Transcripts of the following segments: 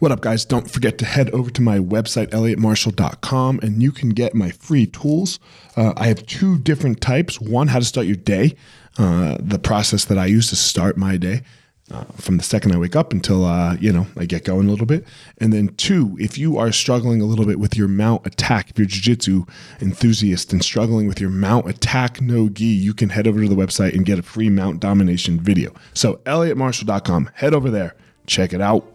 What up, guys? Don't forget to head over to my website, elliottmarshall.com, and you can get my free tools. Uh, I have two different types one, how to start your day, uh, the process that I use to start my day. Uh, from the second I wake up until uh, you know I get going a little bit, and then two, if you are struggling a little bit with your mount attack, if you're jiu-jitsu enthusiast and struggling with your mount attack no gi, you can head over to the website and get a free mount domination video. So elliottmarshall.com, head over there, check it out.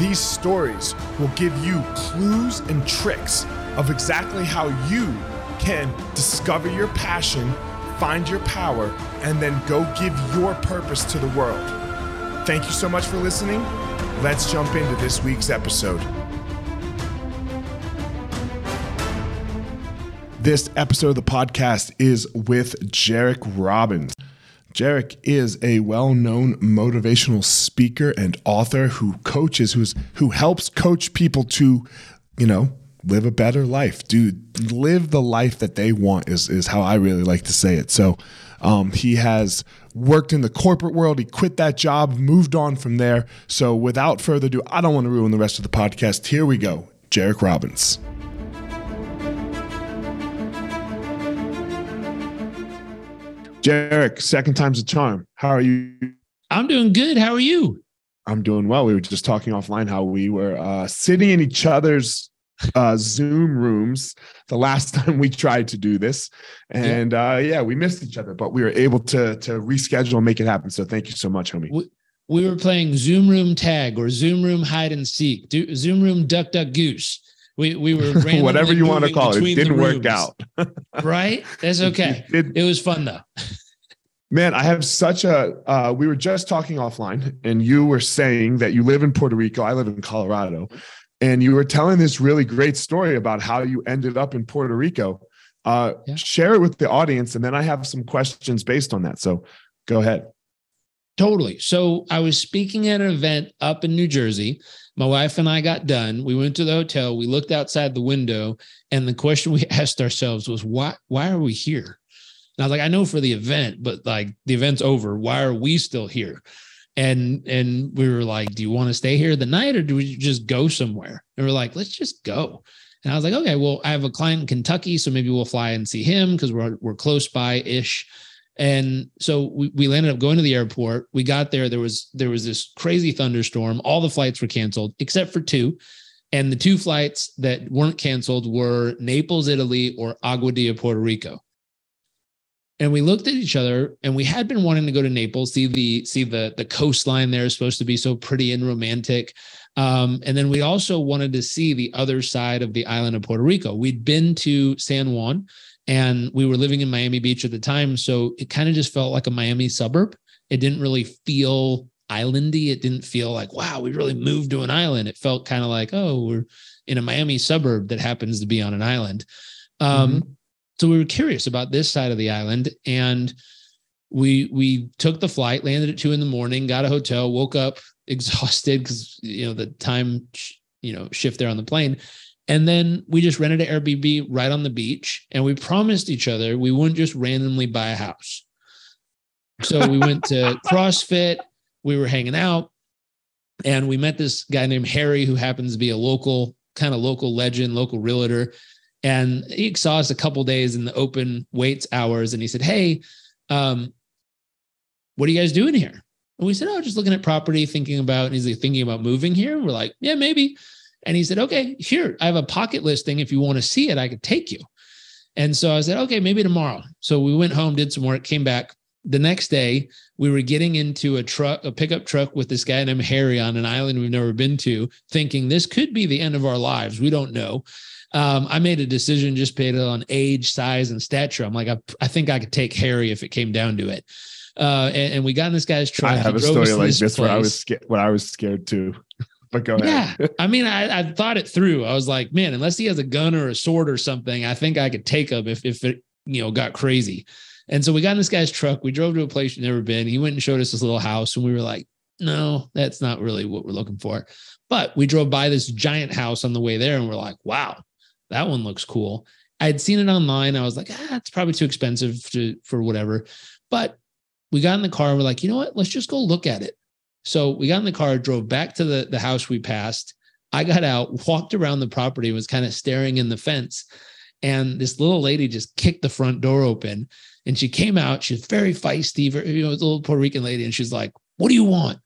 These stories will give you clues and tricks of exactly how you can discover your passion, find your power, and then go give your purpose to the world. Thank you so much for listening. Let's jump into this week's episode. This episode of the podcast is with Jairek Robbins. Jairek is a well-known motivational speaker and author who coaches, who's who helps coach people to, you know, live a better life. Do live the life that they want is is how I really like to say it. So um, he has worked in the corporate world. He quit that job, moved on from there. So without further ado, I don't want to ruin the rest of the podcast. Here we go. Jairek Robbins. Jairek, second time's a charm. How are you? I'm doing good. How are you? I'm doing well. We were just talking offline how we were uh, sitting in each other's uh, Zoom rooms the last time we tried to do this, and yeah. Uh, yeah, we missed each other, but we were able to to reschedule and make it happen. So thank you so much, homie. We, we were playing Zoom room tag or Zoom room hide and seek, do, Zoom room duck duck goose. We we were whatever you want to call it. It didn't work out. right? That's okay. It, it, was fun though. Man, I have such a. Uh, we were just talking offline, and you were saying that you live in Puerto Rico. I live in Colorado, and you were telling this really great story about how you ended up in Puerto Rico. Uh, yeah. Share it with the audience, and then I have some questions based on that. So, go ahead. Totally. So I was speaking at an event up in New Jersey. My wife and I got done. We went to the hotel. We looked outside the window, and the question we asked ourselves was, "Why? Why are we here?" And I was like, "I know for the event, but like the event's over. Why are we still here?" And and we were like, "Do you want to stay here the night, or do we just go somewhere?" And we're like, "Let's just go." And I was like, "Okay, well, I have a client in Kentucky, so maybe we'll fly and see him because we're we're close by ish." And so we, we landed up going to the airport. We got there. There was there was this crazy thunderstorm. All the flights were canceled except for two. And the two flights that weren't canceled were Naples, Italy, or Aguadilla, Puerto Rico. And we looked at each other and we had been wanting to go to Naples, see the see the the coastline there is supposed to be so pretty and romantic. Um, and then we also wanted to see the other side of the island of Puerto Rico. We'd been to San Juan and we were living in Miami Beach at the time. So it kind of just felt like a Miami suburb. It didn't really feel islandy. It didn't feel like, wow, we really moved to an island. It felt kind of like, oh, we're in a Miami suburb that happens to be on an island. Um, mm-hmm. So we were curious about this side of the island. And we we took the flight, landed at two in the morning, got a hotel, woke up exhausted because you know the time you know shift there on the plane and then we just rented an Airbnb right on the beach. And we promised each other we wouldn't just randomly buy a house. So we went to CrossFit, we were hanging out, and we met this guy named Harry, who happens to be a local, kind of local legend, local realtor. And he saw us a couple days in the open weights hours. And he said, Hey, um, what are you guys doing here? And we said, Oh, just looking at property, thinking about, and he's like, thinking about moving here. And we're like, Yeah, maybe. And he said, okay, here, I have a pocket listing. If you want to see it, I could take you. And so I said, okay, maybe tomorrow. So we went home, did some work, came back. The next day, we were getting into a truck, a pickup truck with this guy named Harry on an island we've never been to, thinking this could be the end of our lives. We don't know. Um, I made a decision just based on age, size, and stature. I'm like, I, I think I could take Harry if it came down to it. Uh, and, and, we got in this guy's truck. I have a story like this place. where I was scared. When I was scared too. But go ahead. Yeah. I mean, I, I thought it through. I was like, man, unless he has a gun or a sword or something, I think I could take him if, if it, you know, got crazy. And so we got in this guy's truck. We drove to a place we've never been. He went and showed us this little house, and we were like, no, that's not really what we're looking for. But we drove by this giant house on the way there, and we're like, wow, that one looks cool. I had seen it online. I was like, ah, it's probably too expensive to, for whatever. But we got in the car and we're like, you know what? Let's just go look at it. So we got in the car, drove back to the, the house we passed. I got out, walked around the property, was kind of staring in the fence. And this little lady just kicked the front door open and she came out. She's very feisty, very, you know, a little Puerto Rican lady. And she's like, What do you want?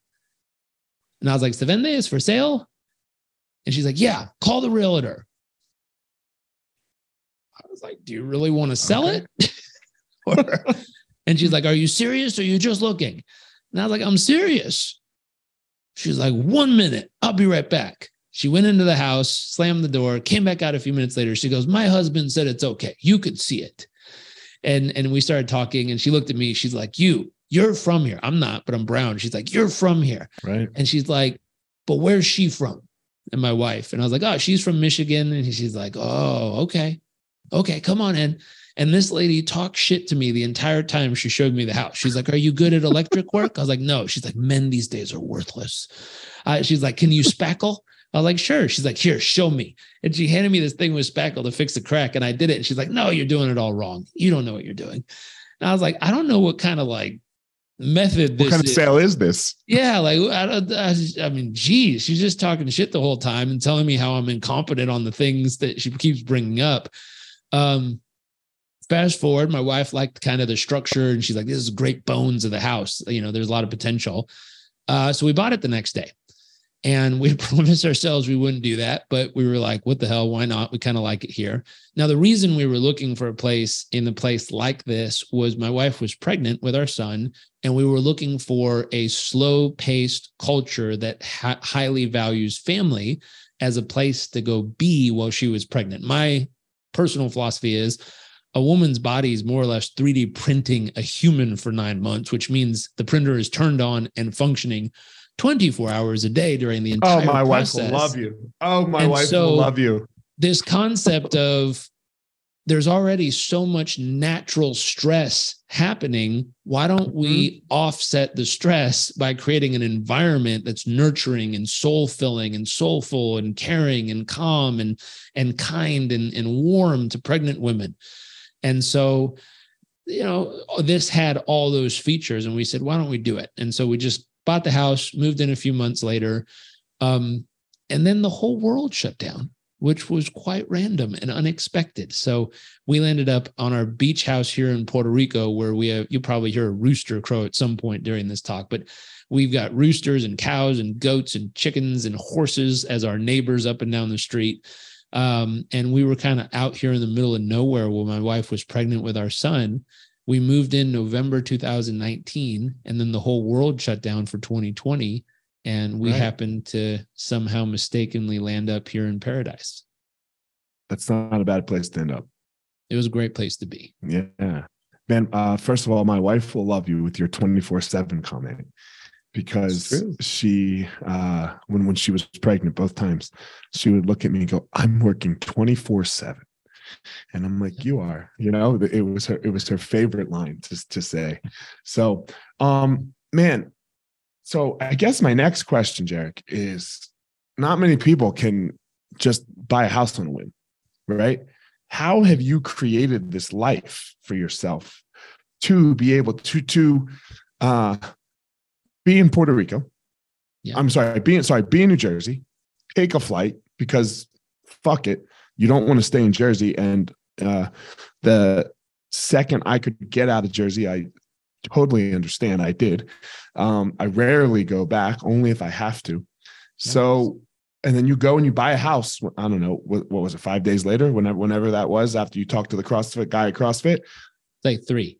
And I was like, Se vende is for sale? And she's like, Yeah, call the realtor. I was like, Do you really want to sell Okay. it? or, and she's like, Are you serious or are you just looking? And I was like, I'm serious. She's like, One minute, I'll be right back. She went into the house, slammed the door, came back out a few minutes later. She goes, My husband said it's okay. You could see it. And, and we started talking, and she looked at me. She's like, You, you're from here. I'm not, but I'm brown. She's like, You're from here. Right. And she's like, But where's she from? And my wife. And I was like, Oh, she's from Michigan. And she's like, Oh, okay. Okay, come on in. And this lady talked shit to me the entire time she showed me the house. She's like, Are you good at electric work? I was like, No. She's like, Men these days are worthless. Uh, she's like, Can you spackle? I was like, Sure. She's like, Here, show me. And she handed me this thing with spackle to fix the crack. And I did it. And she's like, No, you're doing it all wrong. You don't know what you're doing. And I was like, I don't know what kind of like method What kind of is. sale is this? Yeah, like I, I, I mean, geez, she's just talking shit the whole time and telling me how I'm incompetent on the things that she keeps bringing up. Um, fast forward, my wife liked kind of the structure, and she's like, "This is great bones of the house. You know, there's a lot of potential." Uh, so we bought it the next day, and we promised ourselves we wouldn't do that, but we were like, "What the hell? Why not? We kind of like it here." Now, the reason we were looking for a place in a place like this was my wife was pregnant with our son, and we were looking for a slow paced culture that ha- highly values family as a place to go be while she was pregnant. My personal philosophy is a woman's body is more or less 3D printing a human for nine months, which means the printer is turned on and functioning 24 hours a day during the entire Oh, entire my wife will love you. Oh, my And wife so- will love you. this concept of there's already so much natural stress happening. Why don't we mm-hmm. offset the stress by creating an environment that's nurturing and soul filling and soulful and caring and calm and and kind and, and warm to pregnant women? And so, you know, this had all those features, and we said, why don't we do it? And so we just bought the house, moved in a few months later, um, and then the whole world shut down which was quite random and unexpected. So we landed up on our beach house here in Puerto Rico, where we have, you probably hear a rooster crow at some point during this talk, but we've got roosters and cows and goats and chickens and horses as our neighbors up and down the street. Um, and we were kind of out here in the middle of nowhere while my wife was pregnant with our son. We moved in November 2019, and then the whole world shut down for 2020 and we Right. happened to somehow mistakenly land up here in paradise. That's not a bad place to end up. It was a great place to be. Yeah. Man, uh, first of all, my wife will love you with your 24 7 comment because she, uh, when, when she was pregnant both times, she would look at me and go, I'm working 24 7. And I'm like, you are, you know, it was her, it was her favorite line to, to say. So, um, man, so I guess my next question, Jairek, is not many people can just buy a house on a whim, right? How have you created this life for yourself to be able to to uh, be in Puerto Rico? Yeah. I'm sorry, be in sorry, be in New Jersey, take a flight because fuck it, you don't want to stay in Jersey. And uh, the second I could get out of Jersey, I totally understand. I did. Um, I rarely go back, only if I have to. So, and then you go and you buy a house. I don't know what, what was it, five days later, whenever whenever that was, after you talked to the CrossFit guy at CrossFit. Like three.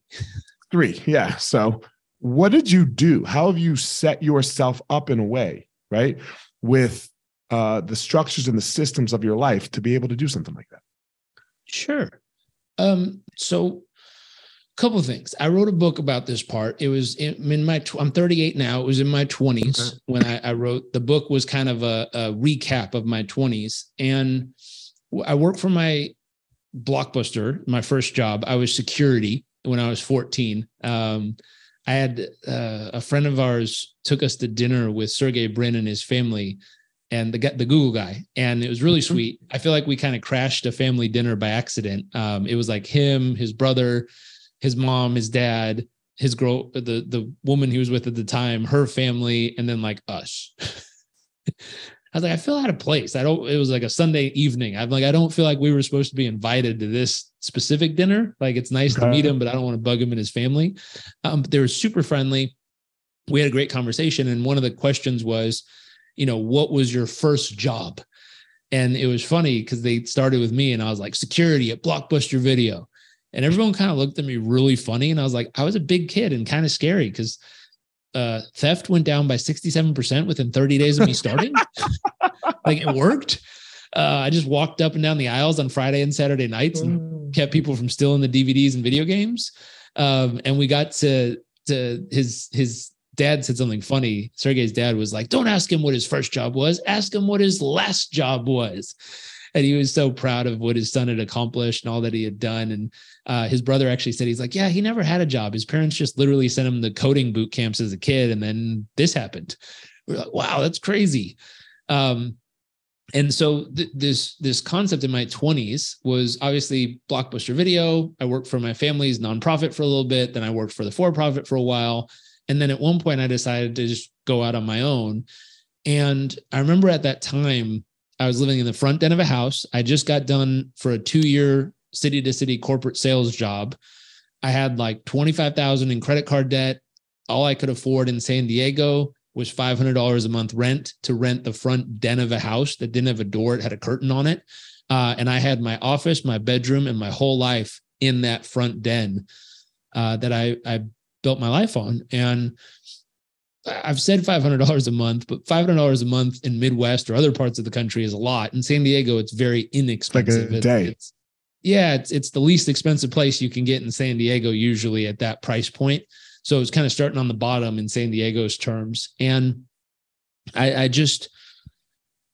Three, yeah. So, what did you do? How have you set yourself up in a way, right, with uh, the structures and the systems of your life to be able to do something like that? Sure. Um, so a couple of things. I wrote a book about this part. It was in, in my, tw- I'm 38 now. It was in my 20s okay. when I, I, wrote the book was kind of a, a recap of my 20s. And I worked for my Blockbuster, my first job. I was security when I was 14. Um, I had uh, a friend of ours took us to dinner with Sergey Brin and his family and the the Google guy, and it was really mm-hmm. sweet. I feel like we kind of crashed a family dinner by accident. Um, it was like him, his brother, his mom, his dad, his girl, the the woman he was with at the time, her family, and then like us. I was like, I feel out of place. I don't. It was like a Sunday evening. I'm like, I don't feel like we were supposed to be invited to this specific dinner. Like, it's nice okay. to meet him, but I don't want to bug him and his family. Um, but they were super friendly. We had a great conversation, and one of the questions was, you know, what was your first job? And it was funny because they started with me, and I was like, security at Blockbuster Video, and everyone kind of looked at me really funny, and I was like, I was a big kid and kind of scary because uh, theft went down by 67% within 30 days of me starting. like it worked. Uh, I just walked up and down the aisles on Friday and Saturday nights and mm. kept people from stealing the DVDs and video games. Um, and we got to to his his dad said something funny. Sergey's dad was like, "Don't ask him what his first job was. Ask him what his last job was." And he was so proud of what his son had accomplished and all that he had done. And uh, his brother actually said he's like, yeah, he never had a job. His parents just literally sent him the coding boot camps as a kid, and then this happened. We're like, wow, that's crazy. Um, and so th- this this concept in my 20s was obviously blockbuster video i worked for my family's nonprofit for a little bit then i worked for the for profit for a while and then at one point i decided to just go out on my own and i remember at that time I was living in the front den of a house. I just got done for a two year city to city corporate sales job. I had like 25,000 in credit card debt. All I could afford in San Diego was $500 a month rent to rent the front den of a house that didn't have a door. It had a curtain on it. Uh, and I had my office, my bedroom, and my whole life in that front den uh, that I, I built my life on. And I've said $500 a month, but $500 a month in Midwest or other parts of the country is a lot. In San Diego, it's very inexpensive. Like a day. It's, yeah, it's it's the least expensive place you can get in San Diego usually at that price point. So it's kind of starting on the bottom in San Diego's terms. And I, I just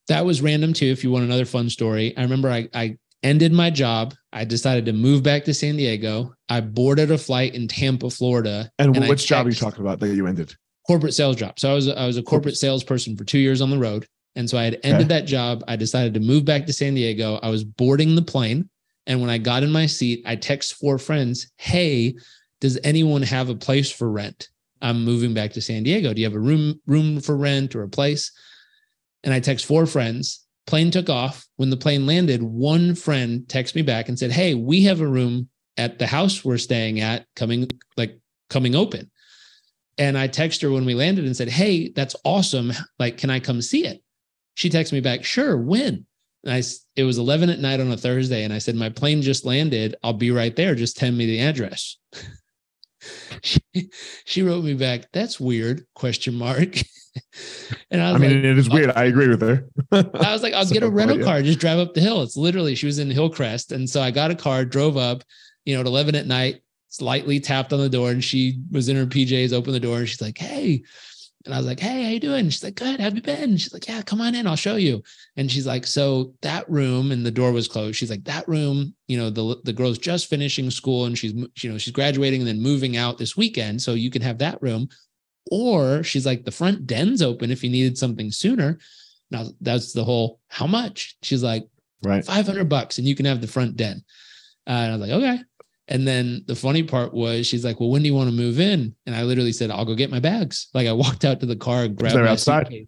that was random too. If you want another fun story, I remember I, I ended my job. I decided to move back to San Diego. I boarded a flight in Tampa, Florida. And, and which job are you talking about that you ended? Corporate sales job. So I was I was a corporate salesperson for two years on the road, and so I had ended okay. that job. I decided to move back to San Diego. I was boarding the plane, and when I got in my seat, I text four friends, "Hey, does anyone have a place for rent? I'm moving back to San Diego. Do you have a room room for rent or a place?" And I text four friends. Plane took off. When the plane landed, one friend texted me back and said, "Hey, we have a room at the house we're staying at coming like coming open." And I texted her when we landed and said, Hey, that's awesome. Like, can I come see it? She texted me back, Sure, when? And I, it was 11 at night on a Thursday. And I said, My plane just landed. I'll be right there. Just send me the address. she, she wrote me back, That's weird, question mark. and I, I mean, like, it is weird. I agree with her. I was like, I'll so, get a rental yeah. car, just drive up the hill. It's literally, she was in Hillcrest. And so I got a car, drove up, you know, at 11 at night, slightly tapped on the door and she was in her PJs, opened the door and she's like, Hey. And I was like, Hey, how you doing? She's like, Good. Have you been? She's like, Yeah, come on in. I'll show you. And she's like, So that room and the door was closed. She's like, That room, you know, the, the girl's just finishing school and she's, you know, she's graduating and then moving out this weekend. So you can have that room. Or she's like, The front den's open if you needed something sooner. Now that's the whole how much? She's like, Right. 500 bucks and you can have the front den. Uh, and I was like, Okay. And then the funny part was she's like, Well, when do you want to move in? And I literally said, I'll go get my bags. Like I walked out to the car, grabbed my outside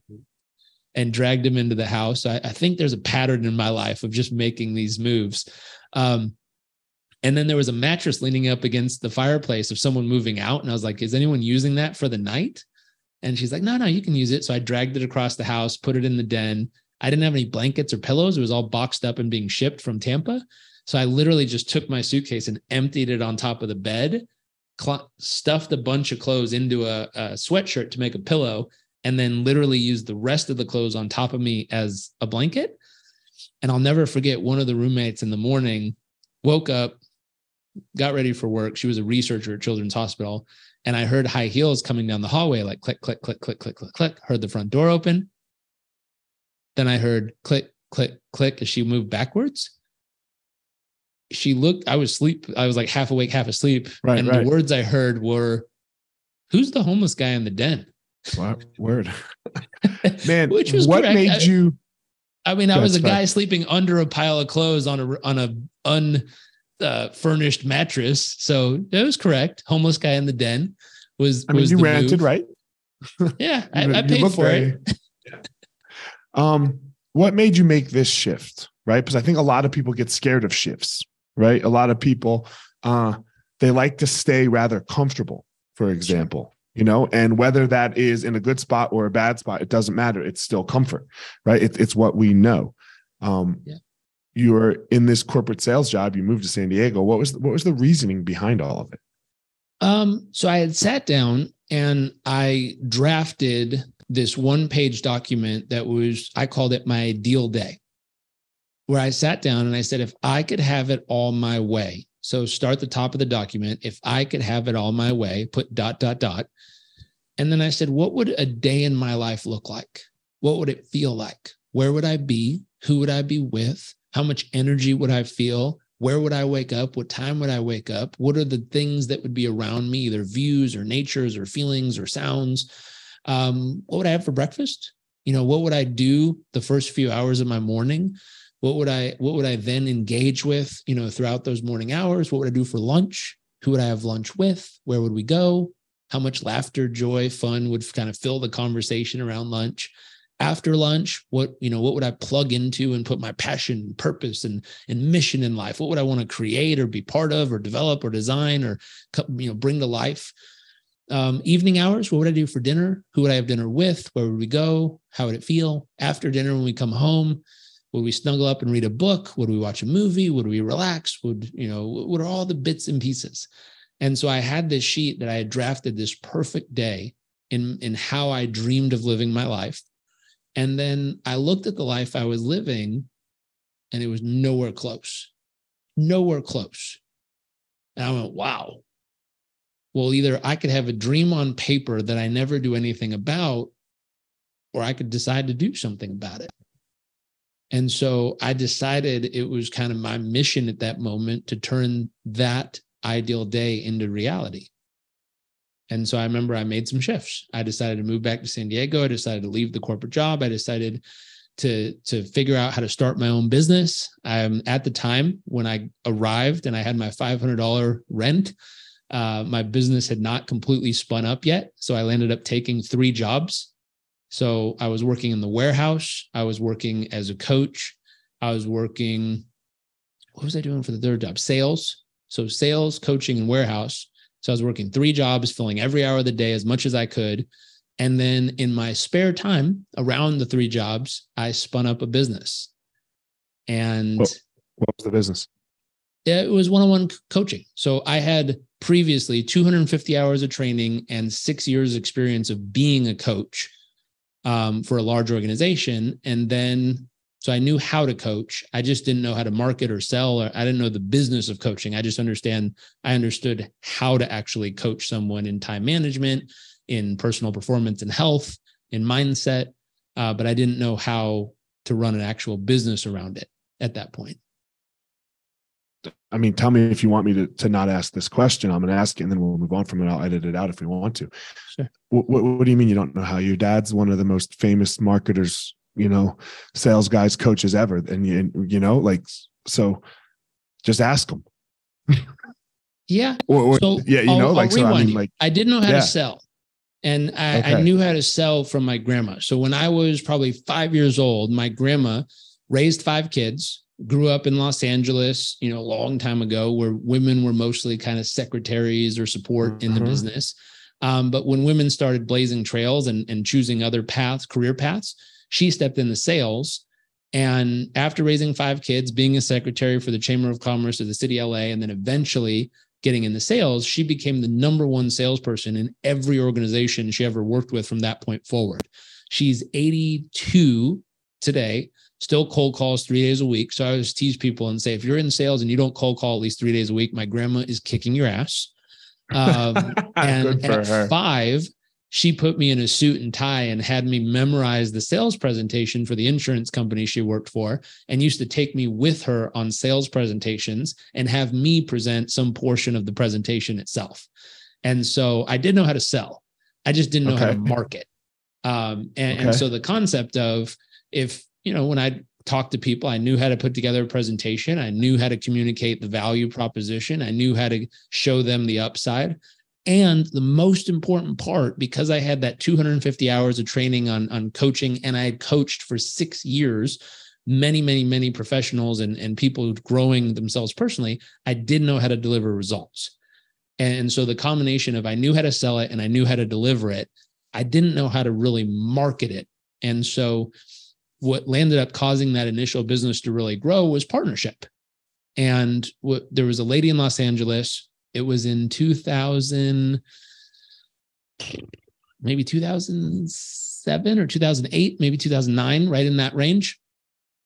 and dragged him into the house. I, I, think there's a pattern in my life of just making these moves. Um, and then there was a mattress leaning up against the fireplace of someone moving out. And I was like, Is anyone using that for the night? And she's like, No, no, you can use it. So I dragged it across the house, put it in the den. I didn't have any blankets or pillows. It was all boxed up and being shipped from Tampa. So I literally just took my suitcase and emptied it on top of the bed, cl- stuffed a bunch of clothes into a, a sweatshirt to make a pillow, and then literally used the rest of the clothes on top of me as a blanket. And I'll never forget one of the roommates in the morning woke up, got ready for work. She was a researcher at Children's Hospital. And I heard high heels coming down the hallway, like click, click, click, click, click, click, click. Heard the front door open. Then I heard click, click, click as she moved backwards. She looked, I was asleep. I was like half awake, half asleep. Right, and right. the words I heard were, Who's the homeless guy in the den? Wow, word. Man, Which was what correct. made I- you I mean, I was a That's right. guy sleeping under a pile of clothes on a on a un uh, furnished mattress. So that was correct. Homeless guy in the den was. I mean was you the rented, move. right? Yeah, I, I paid for it. very- Um, what made you make this shift, right? Because I think a lot of people get scared of shifts, right? A lot of people uh they like to stay rather comfortable, for example, you know, and whether that is in a good spot or a bad spot, it doesn't matter. It's still comfort, right? It, it's what we know. Um Yeah. you're in this corporate sales job, you moved to San Diego. What was what was the reasoning behind all of it? Um, so I had sat down and I drafted this one page document that was, I called it my deal day, where I sat down and I said, if I could have it all my way, so start the top of the document, if I could have it all my way, put dot, dot, dot. And then I said, what would a day in my life look like? What would it feel like? Where would I be? Who would I be with? How much energy would I feel? Where would I wake up? What time would I wake up? What are the things that would be around me, either views or natures or feelings or sounds? Um, what would I have for breakfast? You know, what would I do the first few hours of my morning? What would I what would I then engage with, you know, throughout those morning hours? What would I do for lunch? Who would I have lunch with? Where would we go? How much laughter, joy, fun would kind of fill the conversation around lunch? After lunch, what, you know, what would I plug into and put my passion, purpose, and and mission in life? What would I want to create or be part of or develop or design or you know bring to life? Um, evening hours, what would I do for dinner? Who would I have dinner with? Where would we go? How would it feel? After dinner, when we come home, would we snuggle up and read a book? Would we watch a movie? Would we relax? Would you know? What are all the bits and pieces? And so I had this sheet that I had drafted this perfect day in in how I dreamed of living my life. And then I looked at the life I was living and it was nowhere close. Nowhere close. And I went, wow. Well, either I could have a dream on paper that I never do anything about, or I could decide to do something about it. And so I decided it was kind of my mission at that moment to turn that ideal day into reality. And so I remember I made some shifts. I decided to move back to San Diego. I decided to leave the corporate job. I decided to to figure out how to start my own business. Um, at the time when I arrived and I had my five hundred dollar rent, uh, my business had not completely spun up yet. So I ended up taking three jobs. So I was working in the warehouse. I was working as a coach. I was working. What was I doing for the third job? Sales. So sales, coaching, and warehouse. So I was working three jobs, filling every hour of the day as much as I could. And then in my spare time around the three jobs, I spun up a business. And Well- What was the business? Yeah, it was one-on-one coaching. So I had previously 250 hours of training and six years experience of being a coach um, for a large organization. And then, so I knew how to coach. I just didn't know how to market or sell, or I didn't know the business of coaching. I just understand, I understood how to actually coach someone in time management, in personal performance and health, in mindset. Uh, but I didn't know how to run an actual business around it at that point. I mean, tell me if you want me to, to not ask this question. I'm going to ask it and then we'll move on from it. I'll edit it out if we want to. Sure. What, what, what do you mean you don't know how? Your dad's one of the most famous marketers, you know, sales guys, coaches ever. And you, you know, like, so just ask him. Yeah. Or, or So yeah, you I'll- know, I'll like, so I mean, like, I didn't know how Yeah. to sell. And I, I knew how to sell from my grandma. So when I was probably five years old, my grandma raised five kids, grew up in Los Angeles, you know, a long time ago, where women were mostly kind of secretaries or support in the Mhm. business. Um, but when women started blazing trails and, and choosing other paths, career paths, she stepped into sales. And after raising five kids, being a secretary for the Chamber of Commerce of the city of LA, and then eventually getting into sales, she became the number one salesperson in every organization she ever worked with from that point forward. She's 82 today. Still cold calls three days a week. So I always tease people and say, if you're in sales and you don't cold call at least three days a week, my grandma is kicking your ass. Um, and at her. five, she put me in a suit and tie and had me memorize the sales presentation for the insurance company she worked for and used to take me with her on sales presentations and have me present some portion of the presentation itself. And so I did know how to sell. I just didn't know okay. how to market. Um, and, okay. and so the concept of if, you know, when I talked to people, I knew how to put together a presentation, I knew how to communicate the value proposition, I knew how to show them the upside. And the most important part, because I had that 250 hours of training on, on coaching and I had coached for six years, many, many, many professionals and, and people growing themselves personally, I did know how to deliver results. And so the combination of I knew how to sell it and I knew how to deliver it, I didn't know how to really market it. And so what landed up causing that initial business to really grow was partnership. And what, there was a lady in Los Angeles. It was in 2000, maybe 2007 or 2008, maybe 2009, right in that range.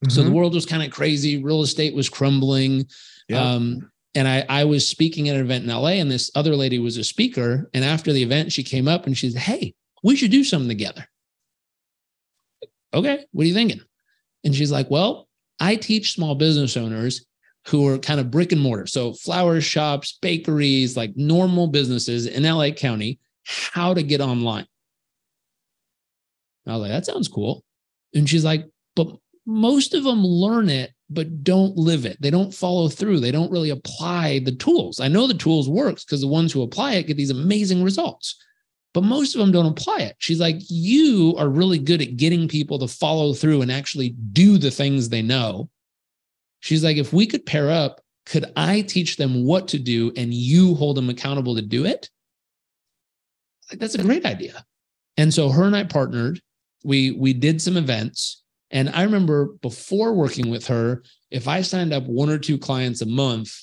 Mm-hmm. So the mm-hmm. world was kind of crazy. Real estate was crumbling. Yeah. Um, and I, I was speaking at an event in LA, and this other lady was a speaker. And after the event, she came up and she said, Hey, we should do something together. Okay, what are you thinking? And she's like, Well, I teach small business owners who are kind of brick and mortar. So flower shops, bakeries, like normal businesses in LA County, how to get online. I was like, that sounds cool. And she's like, but most of them learn it but don't live it. They don't follow through. They don't really apply the tools. I know the tools works because the ones who apply it get these amazing results. But most of them don't apply it. She's like, you are really good at getting people to follow through and actually do the things they know. She's like, if we could pair up, could I teach them what to do and you hold them accountable to do it? Like, that's a great idea. And so her and I partnered. We we did some events and I remember before working with her, if I signed up one or two clients a month,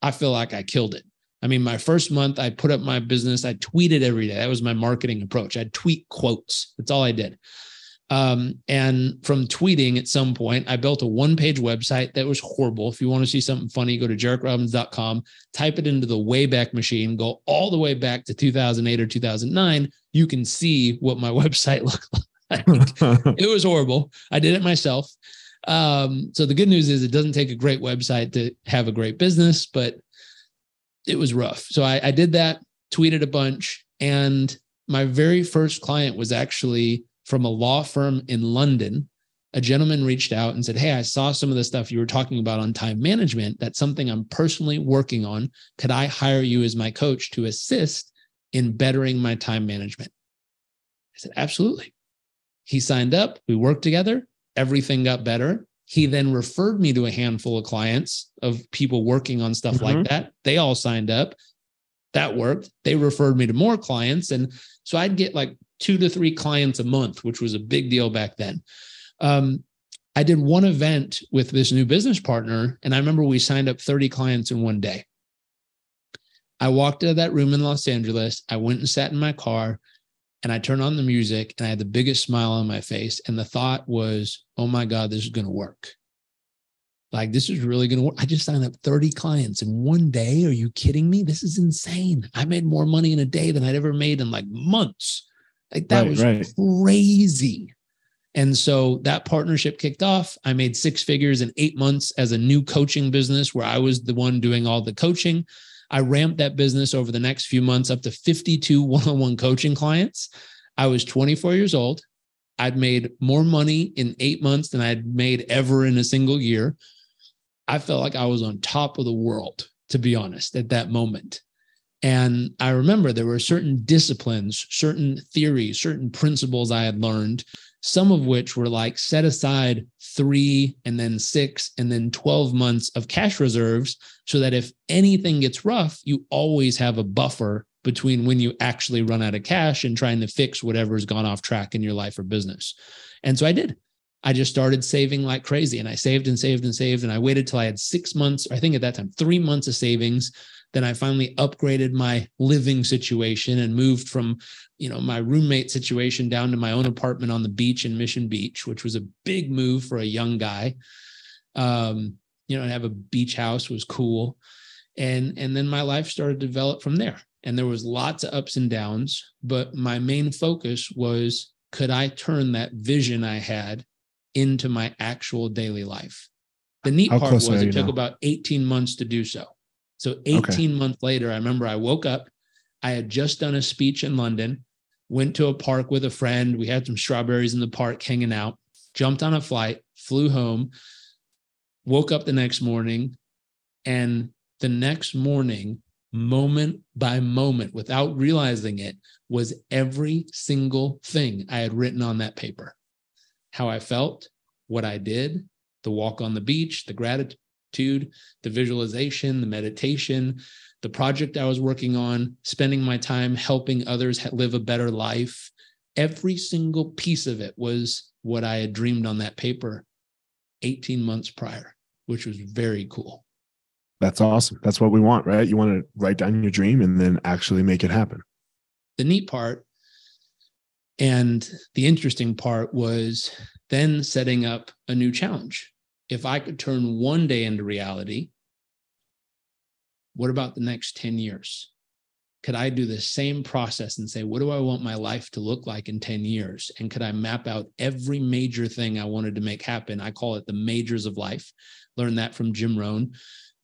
I feel like I killed it. I mean, my first month, I put up my business. I tweeted every day. That was my marketing approach. I'd tweet quotes. That's all I did. Um, and from tweeting at some point, I built a one page website that was horrible. If you want to see something funny, go to jairekrobbins.com, type it into the Wayback Machine, go all the way back to 2008 or 2009. You can see what my website looked like it was horrible. I did it myself. Um, so the good news is it doesn't take a great website to have a great business, but it was rough. So I, I did that, tweeted a bunch, and my very first client was actually from a law firm in London. A gentleman reached out and said, Hey, I saw some of the stuff you were talking about on time management. That's something I'm personally working on. Could I hire you as my coach to assist in bettering my time management? I said, Absolutely. He signed up, we worked together, everything got better. He then referred me to a handful of clients of people working on stuff mm-hmm. like that. They all signed up. That worked. They referred me to more clients. And so I'd get like two to three clients a month, which was a big deal back then. Um, I did one event with this new business partner, and I remember we signed up 30 clients in one day. I walked out of that room in Los Angeles. I went and sat in my car and I turned on the music and I had the biggest smile on my face. And the thought was, oh my God, this is going to work. Like, this is really going to work. I just signed up 30 clients in one day. Are you kidding me? This is insane. I made more money in a day than I'd ever made in like months. Like, that right, was right. crazy. And so that partnership kicked off. I made six figures in eight months as a new coaching business where I was the one doing all the coaching. I ramped that business over the next few months up to 52 one on one coaching clients. I was 24 years old. I'd made more money in eight months than I'd made ever in a single year. I felt like I was on top of the world, to be honest, at that moment. And I remember there were certain disciplines, certain theories, certain principles I had learned some of which were like set aside three and then six and then 12 months of cash reserves so that if anything gets rough, you always have a buffer between when you actually run out of cash and trying to fix whatever's gone off track in your life or business. And so I did. I just started saving like crazy and I saved and saved and saved. And I waited till I had six months, I think at that time, three months of savings. Then I finally upgraded my living situation and moved from, you know, my roommate situation down to my own apartment on the beach in Mission Beach, which was a big move for a young guy. Um, you know, to have a beach house was cool. And and then my life started to develop from there. And there was lots of ups and downs, but my main focus was could I turn that vision I had into my actual daily life? The neat How part was it took now? about 18 months to do so. So 18 months later, I remember I woke up. I had just done a speech in London, went to a park with a friend. We had some strawberries in the park hanging out, jumped on a flight, flew home, woke up the next morning. And the next morning, moment by moment, without realizing it, was every single thing I had written on that paper how I felt, what I did, the walk on the beach, the gratitude, the visualization, the meditation, the project I was working on, spending my time helping others live a better life. Every single piece of it was what I had dreamed on that paper 18 months prior, which was very cool. That's awesome. That's what we want, right? You want to write down your dream and then actually make it happen. the neat part and the interesting part was then setting up a new challenge. If I could turn one day into reality, what about the next 10 years? Could I do the same process and say, what do I want my life to look like in 10 years? And could I map out every major thing I wanted to make happen? I call it the majors of life. Learned that from Jim Rohn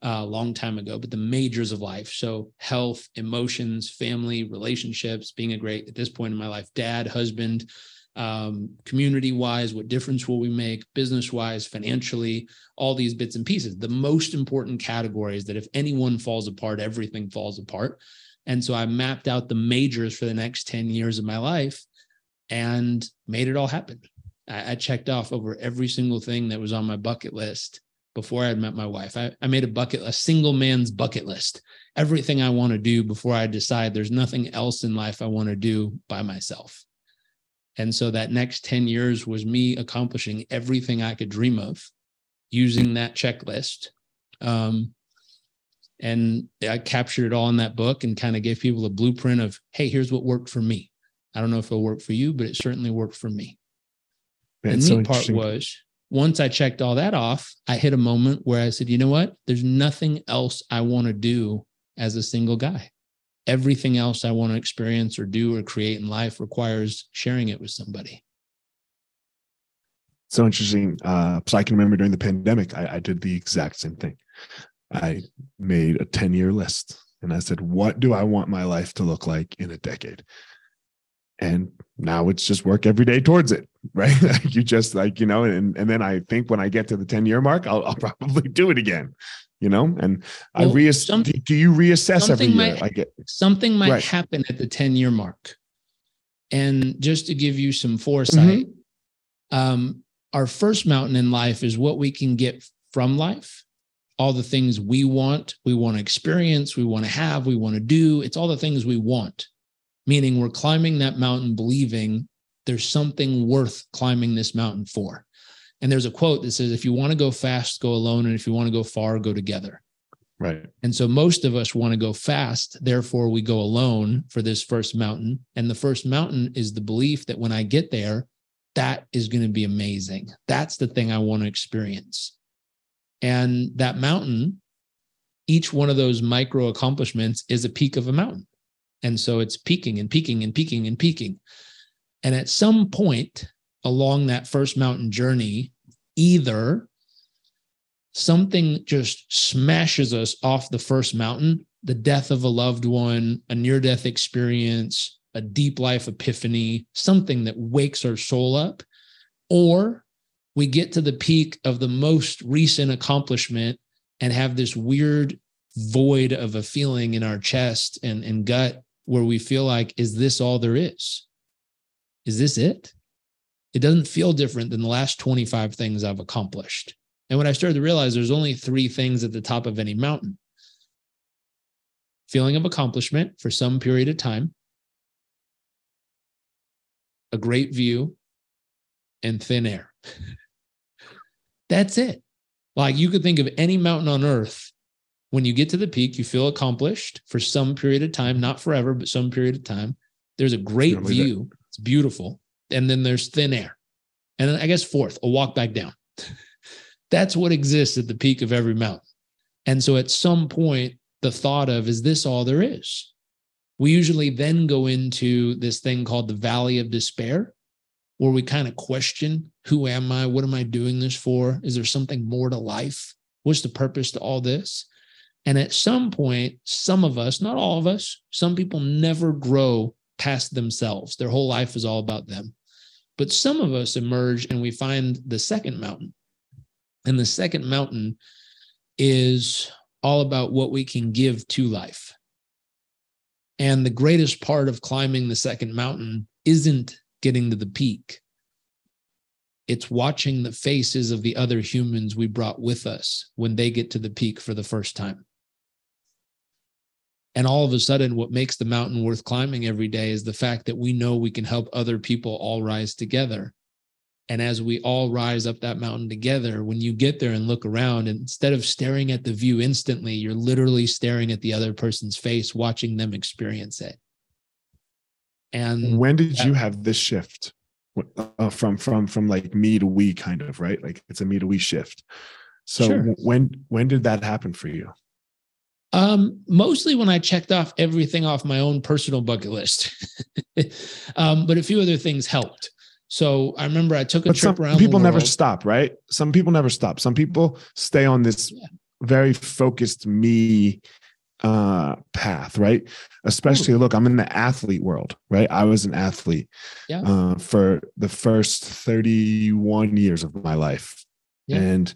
uh, a long time ago, but the majors of life. So health, emotions, family, relationships, being a great, at this point in my life, dad, husband, um, community wise, what difference will we make, business wise, financially, all these bits and pieces. The most important category is that if anyone falls apart, everything falls apart. And so I mapped out the majors for the next 10 years of my life and made it all happen. I, I checked off over every single thing that was on my bucket list before I had met my wife. I, I made a bucket, a single man's bucket list, everything I want to do before I decide there's nothing else in life I want to do by myself. And so that next 10 years was me accomplishing everything I could dream of using that checklist. Um, and I captured it all in that book and kind of gave people a blueprint of, hey, here's what worked for me. I don't know if it'll work for you, but it certainly worked for me. Man, the it's so neat part was once I checked all that off, I hit a moment where I said, you know what? There's nothing else I want to do as a single guy. Everything else I want to experience or do or create in life requires sharing it with somebody. so interesting. Uh, so I can remember during the pandemic, I, I did the exact same thing. I made a 10 year list and I said, what do I want my life to look like in a decade? And now it's just work every day towards it, right? Like you just like, you know, and, and then I think when I get to the 10 year mark, I'll, I'll probably do it again, you know, and I Well, reassess. some- do, do you reassess every year? might- I get, Something might Right. happen at the 10 year mark. And just to give you some foresight, um, our first mountain in life is what we can get from life. All the things we want, we want to experience, we want to have, we want to do. It's all the things we want, meaning we're climbing that mountain believing there's something worth climbing this mountain for. And there's a quote that says, if you want to go fast, go alone. And if you want to go far, go together. right. And so most of us want to go fast. Therefore, we go alone for this first mountain. And the first mountain is the belief that when I get there, that is going to be amazing. That's the thing I want to experience. And that mountain, each one of those micro accomplishments is a peak of a mountain. And so it's peaking and peaking and peaking and peaking. And at some point along that first mountain journey, either something just smashes us off the first mountain the death of a loved one, a near death experience, a deep life epiphany, something that wakes our soul up, or we get to the peak of the most recent accomplishment and have this weird void of a feeling in our chest and, and gut where we feel like, is this all there is? Is this it? It doesn't feel different than the last 25 things I've accomplished. And when I started to realize there's only three things at the top of any mountain feeling of accomplishment for some period of time, a great view, and thin air. That's it. Like you could think of any mountain on earth When you get to the peak, you feel accomplished for some period of time, not forever, but some period of time. There's a great view. It's beautiful. And then there's thin air. And then I guess fourth, a walk back down. That's what exists at the peak of every mountain. And so at some point, the thought of, is this all there is? We usually then go into this thing called the valley of despair, where we kind of question who am I? What am I doing this for? Is there something more to life? What's the purpose to all this? And at some point, some of us, not all of us, some people never grow past themselves. Their whole life is all about them. But some of us emerge and we find the second mountain. And the second mountain is all about what we can give to life. And the greatest part of climbing the second mountain isn't getting to the peak. It's watching the faces of the other humans we brought with us when they get to the peak for the first time. And all of a sudden, what makes the mountain worth climbing every day is the fact that we know we can help other people all rise together. And as we all rise up that mountain together, when you get there and look around, instead of staring at the view instantly, you're literally staring at the other person's face, watching them experience it. And when did that, you have this shift uh, from from from like me to we kind of right? Like it's a me to we shift. So sure. when when did that happen for you? Um, mostly when I checked off everything off my own personal bucket list. um, but a few other things helped. So I remember I took a but trip around. People never stop, right? Some people never stop. Some people stay on this yeah. very focused me uh path right especially look i'm in the athlete world right i was an athlete yeah. uh, for the first 31 years of my life yeah. and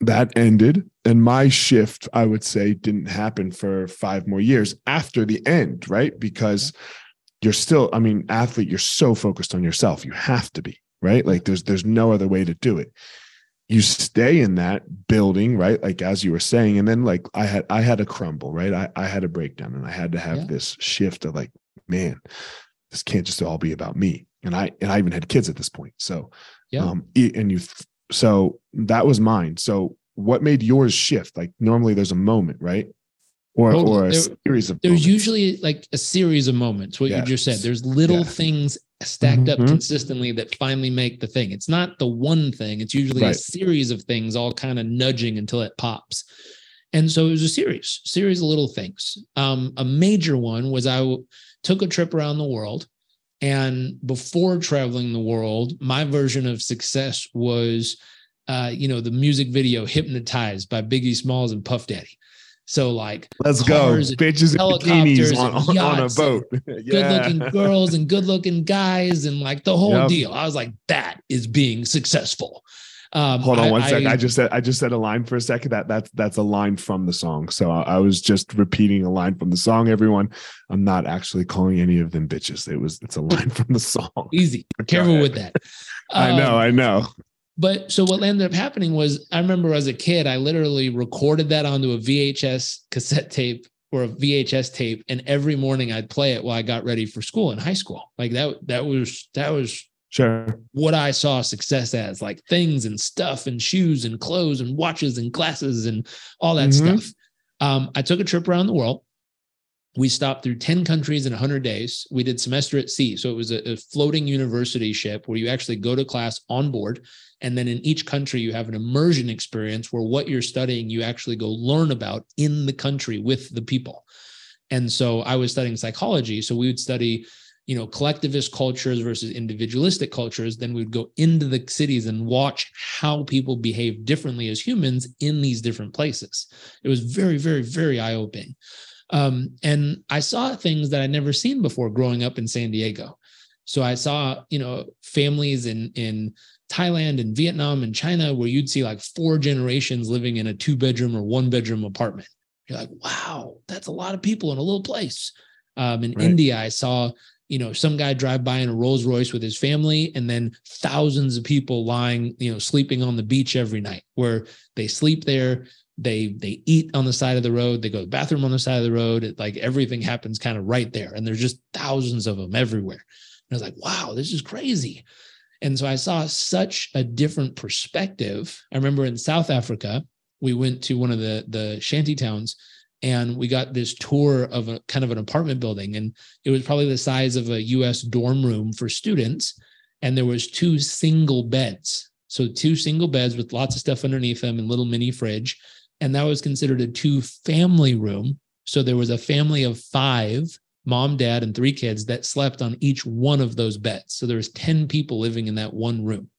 that ended and my shift i would say didn't happen for five more years after the end right? Because you're still i mean athlete you're so focused on yourself. You have to be right? Like there's there's no other way to do it. You stay in that building right? Like as you were saying and then like i had i had a crumble right? I, I had a breakdown and i had to have yeah. this shift of like man this can't just all be about me. And i and i even had kids at this point so yeah. um and you so that was mine. So what made yours shift? Like normally there's a moment, right? Or totally. or a there, series of there's moments. usually like a series of moments, what yes. you just said. There's little yeah. things stacked mm-hmm. up consistently that finally make the thing. It's not the one thing, it's usually right. a series of things all kind of nudging until it pops. And so it was a series, series of little things. Um, a major one was I w- took a trip around the world and before traveling the world, my version of success was, uh, you know, the music video "Hypnotized" by Biggie Smalls and Puff Daddy. So like, let's go, bitches and bikinis on, on, on a boat, yeah. good-looking girls and good-looking guys, and like the whole yep. deal. I was like, that is being successful. Um, Hold on I, one second. I, I, just said I just said a line for a second. That that's that's a line from the song. So I, I, was just repeating a line from the song. Everyone, I'm not actually calling any of them bitches. It was it's a line from the song. Easy. Careful with that. Um, I know. I know. But so what ended up happening was I remember as a kid, I literally recorded that onto a VHS cassette tape or a VHS tape, and every morning I'd play it while I got ready for school in high school. Like that. That was that was Sure. What I saw success as, like things and stuff and shoes and clothes and watches and glasses and all that mm-hmm. stuff. Um, I took a trip around the world. We stopped through 10 countries in 100 days. We did semester at sea. So it was a, a floating university ship where you actually go to class on board. And then in each country, you have an immersion experience where what you're studying, you actually go learn about in the country with the people. And so I was studying psychology. So we would study you know collectivist cultures versus individualistic cultures then we would go into the cities and watch how people behave differently as humans in these different places. It was very very very eye-opening. Um, and i saw things that i'd never seen before growing up in san diego. So i saw you know families in in thailand and vietnam and china where you'd see like four generations living in a two bedroom or one bedroom apartment. You're like wow that's a lot of people in a little place. Um, in right. india i saw you know some guy drive by in a rolls royce with his family and then thousands of people lying you know sleeping on the beach every night where they sleep there they they eat on the side of the road they go to the bathroom on the side of the road it, like everything happens kind of right there and there's just thousands of them everywhere. And i was like wow this is crazy. And so i saw such a different perspective. I remember in south africa we went to one of the the shanty towns and we got this tour of a kind of an apartment building and it was probably the size of a US dorm room for students and there was two single beds. So two single beds with lots of stuff underneath them and little mini fridge and that was considered a two family room. So there was a family of 5 mom dad and three kids that slept on each one of those beds. So there was 10 people living in that one room.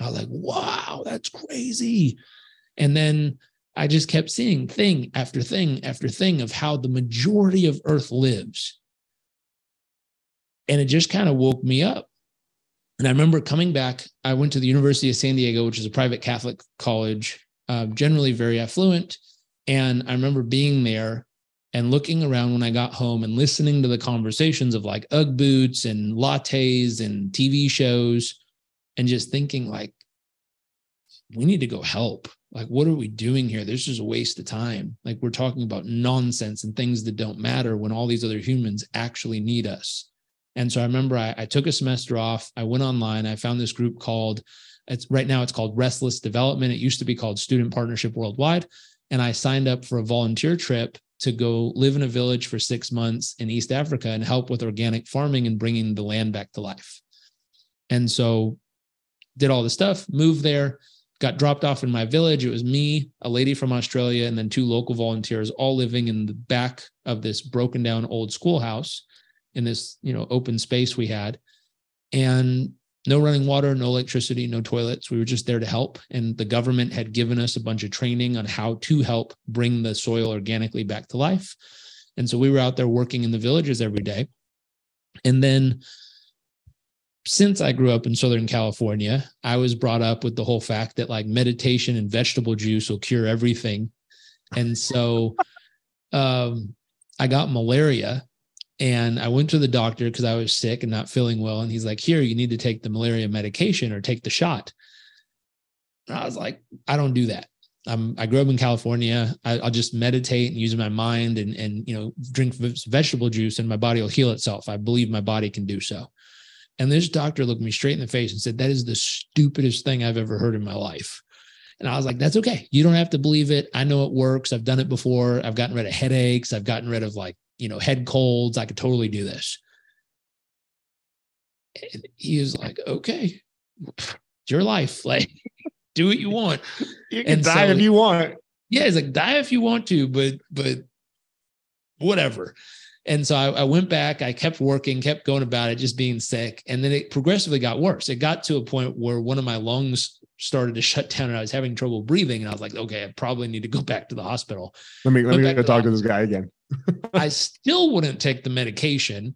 I was like wow that's crazy. And then I just kept seeing thing after thing after thing of how the majority of Earth lives. And it just kind of woke me up. And I remember coming back, I went to the University of San Diego, which is a private Catholic college, uh, generally very affluent. And I remember being there and looking around when I got home and listening to the conversations of like Ugg boots and lattes and TV shows and just thinking like, we need to go help like what are we doing here? This is a waste of time. Like we're talking about nonsense and things that don't matter when all these other humans actually need us. And so i remember i, I took a semester off. I went online. I found this group called it's right now it's called restless development. It used to be called student partnership worldwide. And i signed up for a volunteer trip to go live in a village for six months in east africa and help with organic farming and bringing the land back to life. And so did all the stuff moved there got dropped off in my village. It was me, a lady from Australia, and then two local volunteers, all living in the back of this broken down old schoolhouse in this, you know, open space we had. And no running water, no electricity, no toilets. We were just there to help. And the government had given us a bunch of training on how to help bring the soil organically back to life. And so we were out there working in the villages every day. And then since I grew up in Southern California, I was brought up with the whole fact that like meditation and vegetable juice will cure everything. And so um, I got malaria and I went to the doctor because I was sick and not feeling well. And he's like, Here, you need to take the malaria medication or take the shot. And I was like, I don't do that. I'm, I grew up in California. I, will just meditate and use my mind and, and, you know, drink vegetable juice and my body will heal itself. I believe my body can do so. And this doctor looked me straight in the face and said, That is the stupidest thing I've ever heard in my life. And I was like, That's okay. You don't have to believe it. I know it works. I've done it before. I've gotten rid of headaches. I've gotten rid of like, you know, head colds. I could totally do this. And he was like, Okay, it's your life. Like, do what you want. You can and die so, if you want. Yeah, he's like, die if you want to, but but whatever. And so I, I, went back, I kept working, kept going about it, just being sick. And then it progressively got worse. It got to a point where one of my lungs started to shut down and I was having trouble breathing. And I was like, okay, I probably need to go back to the hospital. Let me, let me go talk to this guy again. I still wouldn't take the medication.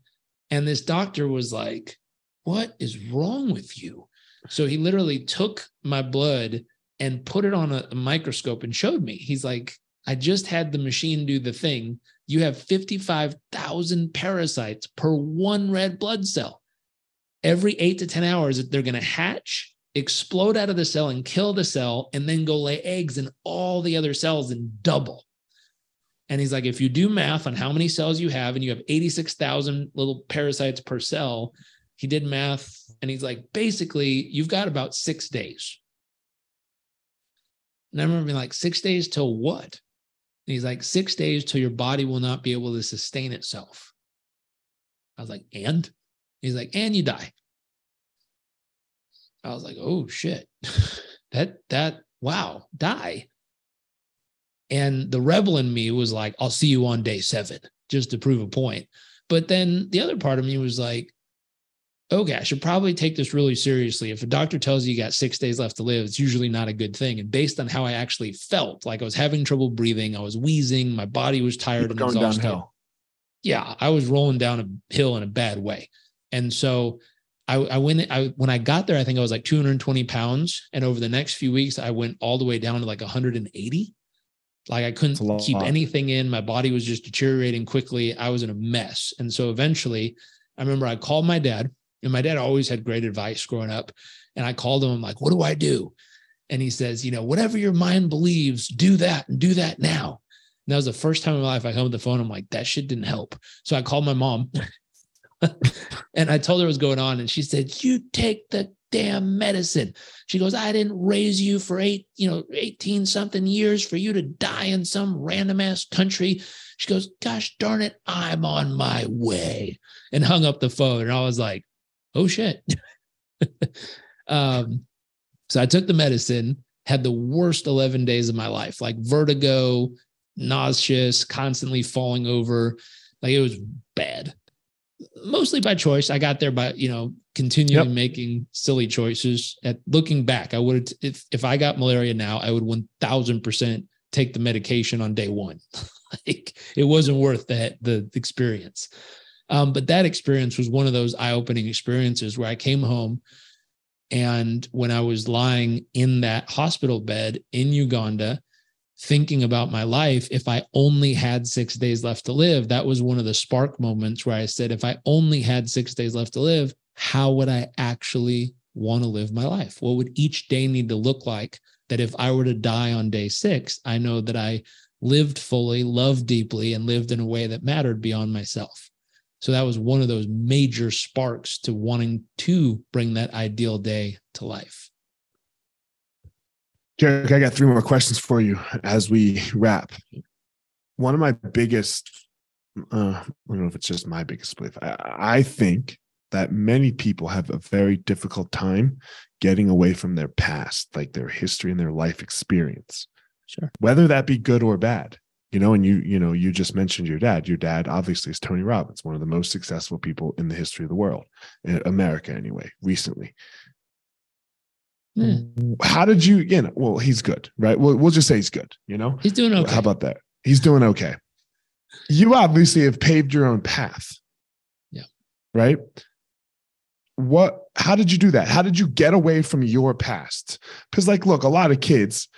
And this doctor was like, what is wrong with you? So he literally took my blood and put it on a microscope and showed me. He's like, I just had the machine do the thing you have 55,000 parasites per one red blood cell. Every eight to 10 hours, they're going to hatch, explode out of the cell and kill the cell, and then go lay eggs in all the other cells and double. And he's like, if you do math on how many cells you have and you have 86,000 little parasites per cell, he did math and he's like, basically, you've got about six days. And I remember being like, six days till what? And he's like, six days till your body will not be able to sustain itself. I was like, and? He's like, and you die. I was like, oh shit. that, that, wow, die. And the rebel in me was like, I'll see you on day seven, just to prove a point. But then the other part of me was like, okay, I should probably take this really seriously. If a doctor tells you you got six days left to live, it's usually not a good thing. And based on how I actually felt, like I was having trouble breathing, I was wheezing, my body was tired and exhausted. Downhill. Yeah, I was rolling down a hill in a bad way. And so I, I went, I, when I got there, I think I was like 220 pounds. And over the next few weeks, I went all the way down to like 180. Like I couldn't keep anything in. My body was just deteriorating quickly. I was in a mess. And so eventually, I remember I called my dad and my dad always had great advice growing up. And I called him, I'm like, what do I do? And he says, you know, whatever your mind believes, do that and do that now. And that was the first time in my life I held the phone. I'm like, that shit didn't help. So I called my mom and I told her what was going on. And she said, You take the damn medicine. She goes, I didn't raise you for eight, you know, 18 something years for you to die in some random ass country. She goes, Gosh darn it, I'm on my way. And hung up the phone. And I was like, Oh shit. um, so I took the medicine, had the worst 11 days of my life, like vertigo, nauseous, constantly falling over. Like it was bad. Mostly by choice. I got there by, you know, continuing yep. making silly choices. At looking back, I would if if I got malaria now, I would 1000% take the medication on day 1. like it wasn't worth that the experience. Um, but that experience was one of those eye-opening experiences where I came home and when I was lying in that hospital bed in Uganda, thinking about my life, if I only had six days left to live, that was one of the spark moments where I said, if I only had six days left to live, how would I actually want to live my life? What would each day need to look like that if I were to die on day six, I know that I lived fully, loved deeply, and lived in a way that mattered beyond myself. So that was one of those major sparks to wanting to bring that ideal day to life. Jairek, I got three more questions for you as we wrap. One of my biggest, uh, I don't know if it's just my biggest belief. I, I think that many people have a very difficult time getting away from their past, like their history and their life experience. Sure. Whether that be good or bad you know and you you know you just mentioned your dad. Your dad obviously is tony robbins one of the most successful people in the history of the world in america anyway recently. Mm. how did you you know well he's good right? We'll, we'll just say he's good you know? He's doing okay. how about that? He's doing okay. You obviously have paved your own path. Yeah. Right? What how did you do that? How did you get away from your past? Because like look a lot of kids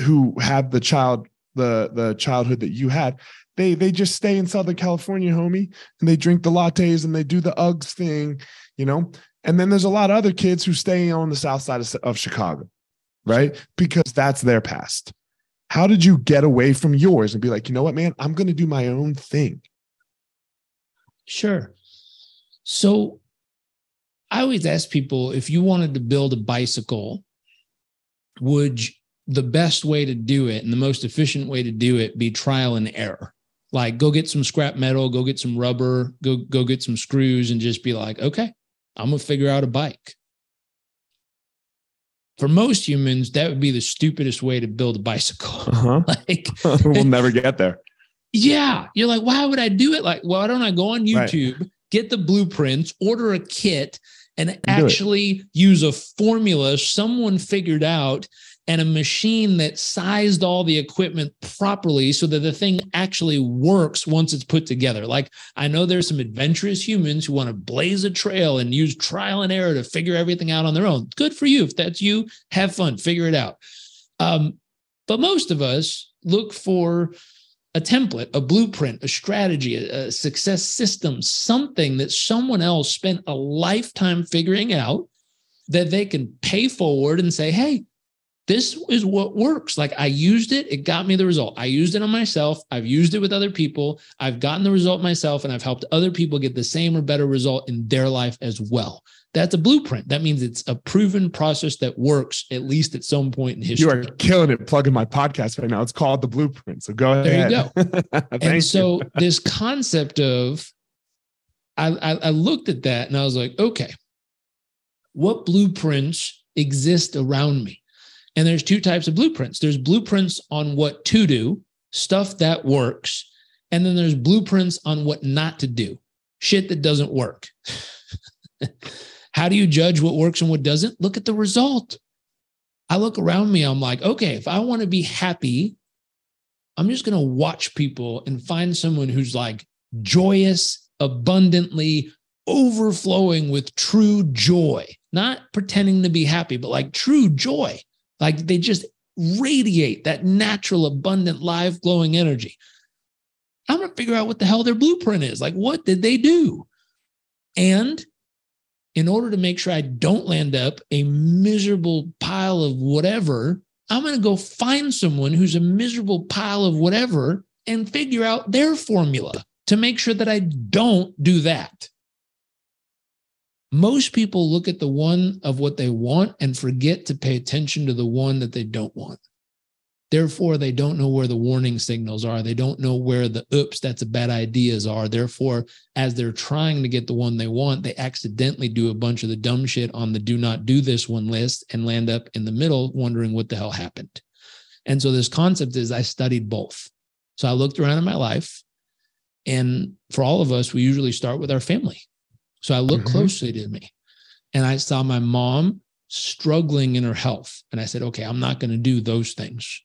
who have the child the the childhood that you had. They they just stay in southern california homie and they drink the lattes and they do the uggs thing you know? And then there's a lot of other kids who stay on the south side of, of chicago right? Because that's their past. How did you get away from yours and be like you know what man? I'm going to do my own thing. Sure. So i always ask people if you wanted to build a bicycle would the best way to do it and the most efficient way to do it be trial and error. Like go get some scrap metal, go get some rubber, go go get some screws and just be like, "Okay, I'm going to figure out a bike." For most humans, that would be the stupidest way to build a bicycle. Uh-huh. like we'll never get there. Yeah, you're like, "Why would I do it?" Like, why don't I go on YouTube, right. get the blueprints, order a kit and actually use a formula someone figured out and a machine that sized all the equipment properly so that the thing actually works once it's put together. Like I know there's some adventurous humans who want to blaze a trail and use trial and error to figure everything out on their own. Good for you. If that's you, have fun, figure it out. Um, but most of us look for a template, a blueprint, a strategy, a, a success system, something that someone else spent a lifetime figuring out that they can pay forward and say, hey, this is what works. Like I used it, it got me the result. I used it on myself. I've used it with other people. I've gotten the result myself, and I've helped other people get the same or better result in their life as well. That's a blueprint. That means it's a proven process that works at least at some point in history. You are killing it plugging my podcast right now. It's called the blueprint. So go ahead. There you go. and so this concept of I, I, I looked at that and I was like, okay, what blueprints exist around me? And there's two types of blueprints there's blueprints on what to do, stuff that works. And then there's blueprints on what not to do, shit that doesn't work. How do you judge what works and what doesn't? Look at the result. I look around me, I'm like, okay, if I want to be happy, I'm just going to watch people and find someone who's like joyous, abundantly overflowing with true joy, not pretending to be happy, but like true joy. Like they just radiate that natural, abundant, live, glowing energy. I'm going to figure out what the hell their blueprint is. Like, what did they do? And in order to make sure I don't land up a miserable pile of whatever, I'm going to go find someone who's a miserable pile of whatever and figure out their formula to make sure that I don't do that. Most people look at the one of what they want and forget to pay attention to the one that they don't want. Therefore, they don't know where the warning signals are. They don't know where the oops, that's a bad ideas are. Therefore, as they're trying to get the one they want, they accidentally do a bunch of the dumb shit on the do not do this one list and land up in the middle wondering what the hell happened. And so, this concept is I studied both. So, I looked around in my life, and for all of us, we usually start with our family. So, I looked mm-hmm. closely to me and I saw my mom struggling in her health. And I said, okay, I'm not going to do those things.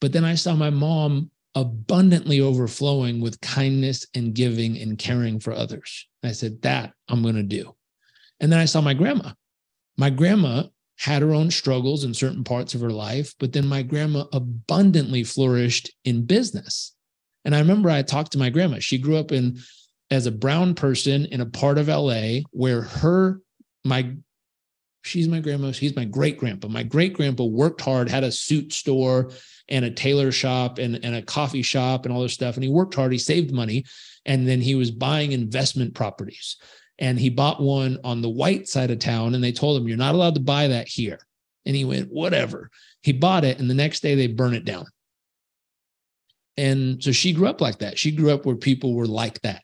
But then I saw my mom abundantly overflowing with kindness and giving and caring for others. And I said, That I'm going to do. And then I saw my grandma. My grandma had her own struggles in certain parts of her life, but then my grandma abundantly flourished in business. And I remember I talked to my grandma. She grew up in as a brown person in a part of LA where her my she's my grandma, she's my great grandpa. My great grandpa worked hard, had a suit store, and a tailor shop and, and a coffee shop and all this stuff. And he worked hard, he saved money, and then he was buying investment properties. And he bought one on the white side of town, and they told him, You're not allowed to buy that here. And he went, Whatever. He bought it, and the next day they burn it down. And so she grew up like that. She grew up where people were like that.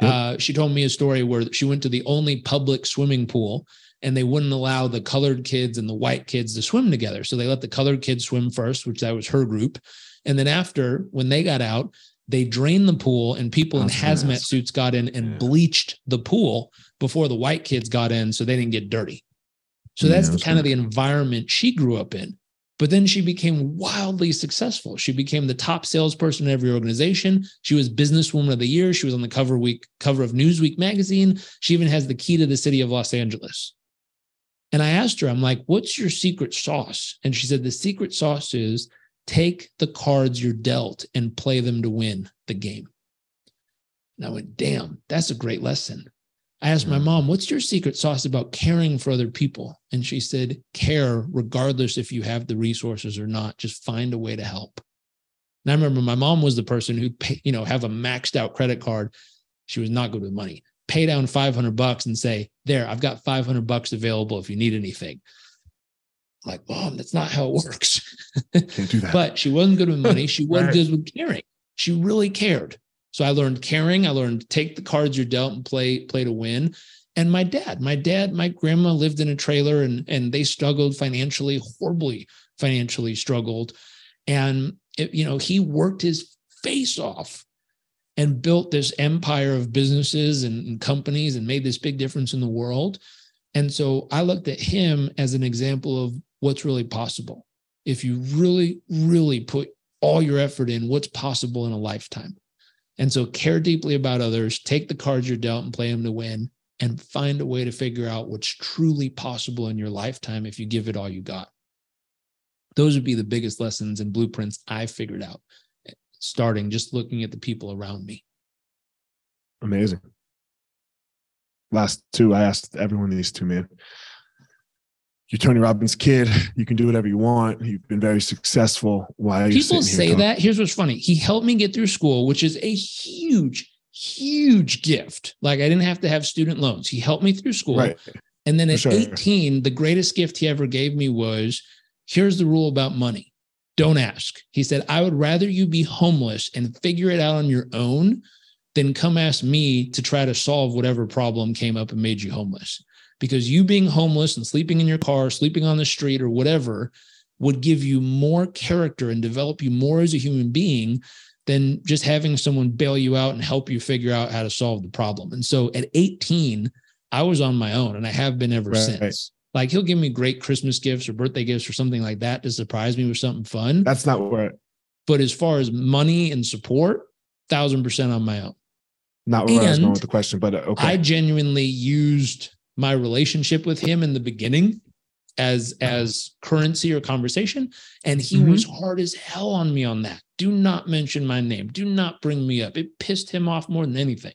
Yep. Uh, she told me a story where she went to the only public swimming pool and they wouldn't allow the colored kids and the white kids to swim together. So they let the colored kids swim first, which that was her group. And then after, when they got out, they drained the pool and people That's in hazmat nice. suits got in and yeah. bleached the pool before the white kids got in so they didn't get dirty. So that's yeah, the kind of the environment she grew up in. But then she became wildly successful. She became the top salesperson in every organization. She was businesswoman of the year. She was on the cover week cover of Newsweek magazine. She even has the key to the city of Los Angeles. And I asked her, I'm like, what's your secret sauce? And she said, the secret sauce is take the cards you're dealt and play them to win the game. And I went, damn, that's a great lesson. I asked my mm. mom, what's your secret sauce about caring for other people? And she said, care regardless if you have the resources or not, just find a way to help. And I remember my mom was the person who, you know, have a maxed out credit card. She was not good with money pay down 500 bucks and say, there, I've got 500 bucks available if you need anything. I'm like, mom, that's not how it works. Can't do that. but she wasn't good with money. She wasn't right. good with caring. She really cared. So I learned caring. I learned take the cards you're dealt and play, play to win. And my dad, my dad, my grandma lived in a trailer and, and they struggled financially, horribly financially struggled. And, it, you know, he worked his face off and built this empire of businesses and, and, companies and made this big difference in the world. And so I looked at him as an example of what's really possible. If you really, really put all your effort in, what's possible in a lifetime. And so care deeply about others, take the cards you're dealt and play them to win, and find a way to figure out what's truly possible in your lifetime if you give it all you got. Those would be the biggest lessons and blueprints I figured out eh, starting just looking at the people around me. Amazing. Last two, I asked everyone these two, man. You're Tony Robbins' kid. You can do whatever you want. You've been very successful. Why are people say that? Here's what's funny. He helped me get through school, which is a huge, huge gift. Like I didn't have to have student loans. He helped me through school. Right. And then at sure. 18, the greatest gift he ever gave me was here's the rule about money don't ask. He said, I would rather you be homeless and figure it out on your own than come ask me to try to solve whatever problem came up and made you homeless. Because you being homeless and sleeping in your car, sleeping on the street, or whatever would give you more character and develop you more as a human being than just having someone bail you out and help you figure out how to solve the problem. And so at 18, I was on my own and I have been ever right, since. Like he'll give me great Christmas gifts or birthday gifts or something like that to surprise me with something fun. That's not where. But as far as money and support, thousand percent on my own. Not where and I was going with the question, but uh, okay. I genuinely used my relationship with him in the beginning as as currency or conversation, and he mm-hmm. was hard as hell on me on that. Do not mention my name. Do not bring me up. It pissed him off more than anything.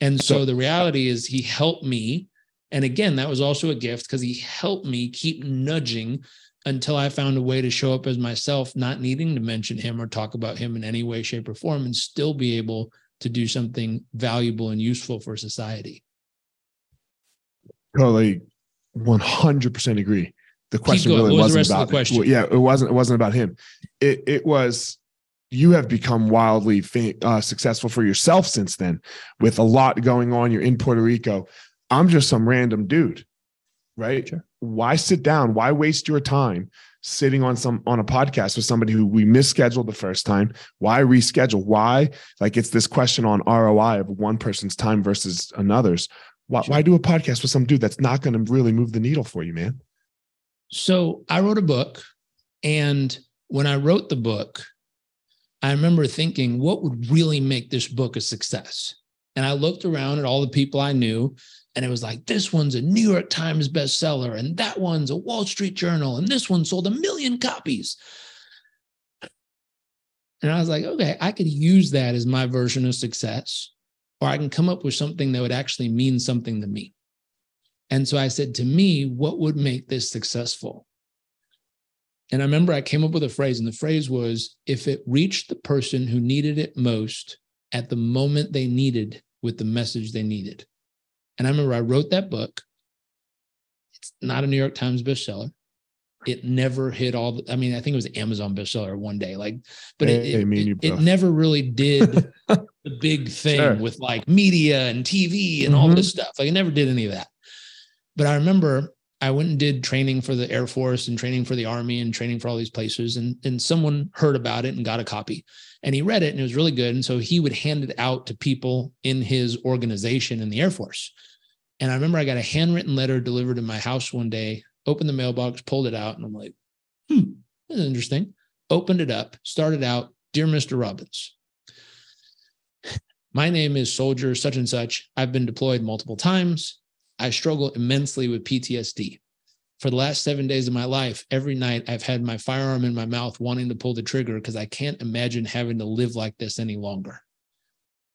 And so, so the reality is, he helped me and again, that was also a gift because he helped me keep nudging until I found a way to show up as myself, not needing to mention him or talk about him in any way, shape, or form, and still be able to do something valuable and useful for society. Totally, one hundred percent agree. The question really was wasn't of the about question? well, yeah, it wasn't. It wasn't about him. It it was. You have become wildly uh, successful for yourself since then, with a lot going on. You're in Puerto Rico. I'm just some random dude, right? Sure. Why sit down? Why waste your time sitting on some on a podcast with somebody who we misscheduled the first time? Why reschedule? Why like it's this question on ROI of one person's time versus another's. Why, Sure. why do a podcast with some dude that's not going to really move the needle for you, man? So I wrote a book. And when I wrote the book, I remember thinking, what would really make this book a success? And I looked around at all the people I knew, and it was like, this one's a New York Times bestseller, and that one's a Wall Street Journal, and this one sold a million copies. And I was like, okay, I could use that as my version of success, or I can come up with something that would actually mean something to me. And so I said, to me, what would make this successful? And I remember I came up with a phrase, and the phrase was if it reached the person who needed it most at the moment they needed with the message they needed. And I remember I wrote that book. It's not a New York Times bestseller. It never hit all the, I mean, I think it was Amazon bestseller one day, like, but it, Hey, it, it, it never really did the big thing Sure. with like media and TV and all Mhm. this stuff. Like, it never did any of that. But I remember I went and did training for the Air Force and training for the Army and training for all these places. And, and someone heard about it and got a copy and he read it and it was really good. And so he would hand it out to people in his organization in the Air Force. And I remember I got a handwritten letter delivered in my house one day, opened the mailbox, pulled it out, and I'm like, hmm, that's interesting. Opened it up, started out, Dear Mr. Robbins, my name is Soldier such and such. I've been deployed multiple times. I struggle immensely with PTSD. For the last seven days of my life, every night I've had my firearm in my mouth wanting to pull the trigger because I can't imagine having to live like this any longer.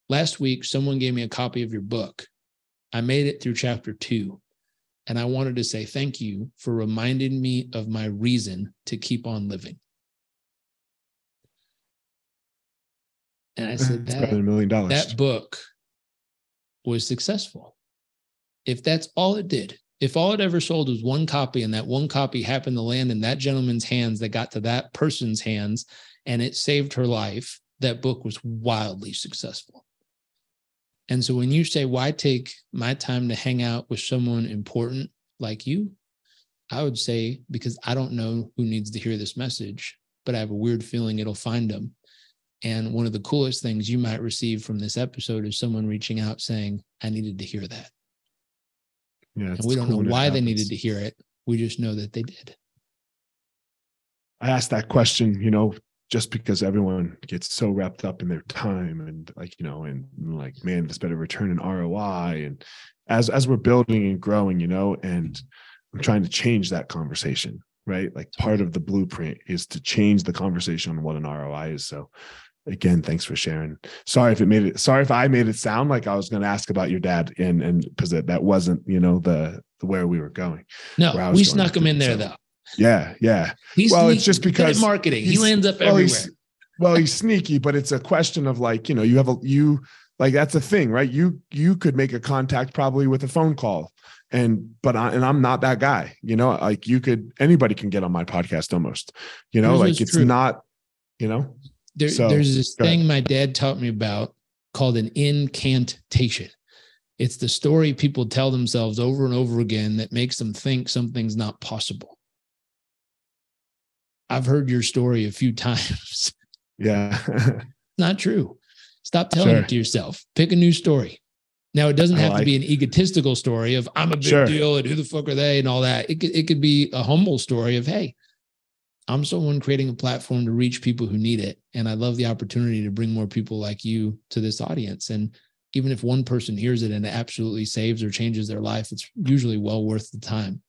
Last week, someone gave me a copy of your book. I made it through chapter two, and I wanted to say thank you for reminding me of my reason to keep on living. And I said, that, a million dollars. that book was successful. If that's all it did, if all it ever sold was one copy and that one copy happened to land in that gentleman's hands that got to that person's hands and it saved her life, that book was wildly successful. And so when you say, why take my time to hang out with someone important like you? I would say, because I don't know who needs to hear this message, but I have a weird feeling it'll find them. And one of the coolest things you might receive from this episode is someone reaching out saying, I needed to hear that. yeah, And we don't cool know why they needed to hear it. We just know that they did. I asked that question, you know, just because everyone gets so wrapped up in their time and like, you know, and like, man, this better return an ROI. And as as we're building and growing, you know, and I'm trying to change that conversation, right? Like part of the blueprint is to change the conversation on what an ROI is. So again, thanks for sharing. Sorry if it made it sorry if I made it sound like I was going to ask about your dad and and because that, that wasn't, you know, the the where we were going. No, we snuck him in there so- though. Yeah, yeah. He's Well, it's just because marketing. He lands up well, everywhere. he's- well he's sneaky but it's a question of like you know you have a you like that's a thing right you you could make a contact probably with a phone call and but I, and i'm not that guy you know like you could anybody can get on my podcast almost you know Here's like it's true. not you know There, So, there's this go ahead. thing my dad taught me about called an incantation. It's the story people tell themselves over and over again that makes them think something's not possible. I've heard your story a few times. yeah not true. Stop telling Sure. it to yourself. Pick a new story. Now, it doesn't have to be an egotistical story of I'm a big Sure. deal and who the fuck are they and all that. It could, it could be a humble story of, hey, I'm someone creating a platform to reach people who need it. And I love the opportunity to bring more people like you to this audience. And even if one person hears it and it absolutely saves or changes their life, it's usually well worth the time.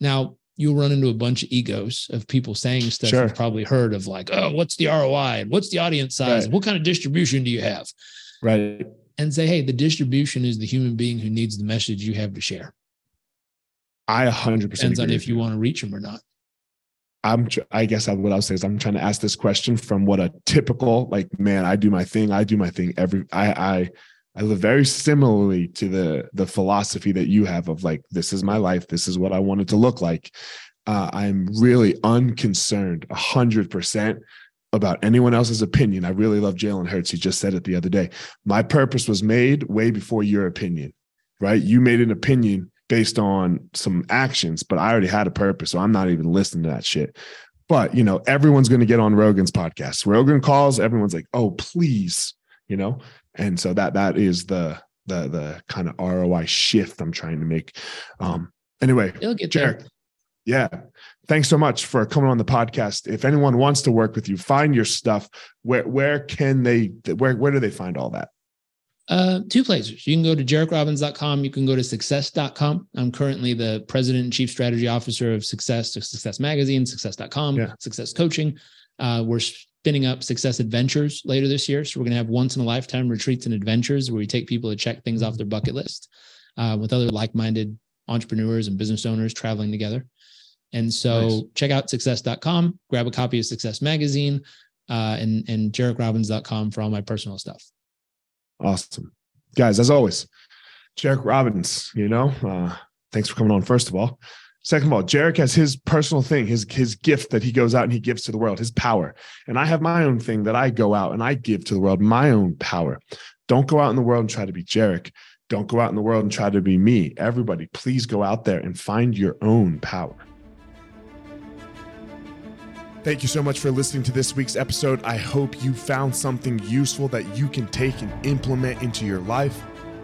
Now, you'll run into a bunch of egos of people saying stuff Sure. you've probably heard of, like, oh, what's the ROI? And what's the audience size? Right. What kind of distribution do you have? right And say, hey, the distribution is the human being who needs the message you have to share. i 100% Depends on if with you want to reach them or not. I'm, I guess I, what I'll say is I'm trying to ask this question from what a typical, like, man, I do my thing. I do my thing every, I, I, I live very similarly to the the philosophy that you have of like this is my life, this is what I want it to look like. Uh, I'm really unconcerned, a hundred percent about anyone else's opinion. I really love Jalen Hurts. He just said it the other day. My purpose was made way before your opinion, right? You made an opinion based on some actions, but I already had a purpose. So I'm not even listening to that shit. But, you know, everyone's going to get on Rogan's podcast. Rogan calls, everyone's like, oh, please, you know? And so that that is the the the kind of ROI shift I'm trying to make. Um anyway, you'll get Jared, there. Yeah. Thanks so much for coming on the podcast. If anyone wants to work with you, find your stuff. Where where can they where where do they find all that? Uh, two places. You can go to jairekrobbins.com. You can go to success.com. I'm currently the president and chief strategy officer of Success, Success Magazine, success.com, yeah. Success Coaching. Uh, we're spinning up Success Adventures later this year. So we're going to have once in a lifetime retreats and adventures where we take people to check things off their bucket list uh, with other like minded entrepreneurs and business owners traveling together. And so nice. check out success.com, grab a copy of Success Magazine, uh, and, and jairekrobbins.com for all my personal stuff. Awesome. Guys, as always, Jairek Robbins, you know, uh, thanks for coming on, first of all. Second of all, Jairek has his personal thing, his his gift that he goes out and he gives to the world, his power. And I have my own thing that I go out and I give to the world, my own power. Don't go out in the world and try to be Jairek. Don't go out in the world and try to be me. Everybody, please go out there and find your own power. Thank you so much for listening to this week's episode. I hope you found something useful that you can take and implement into your life.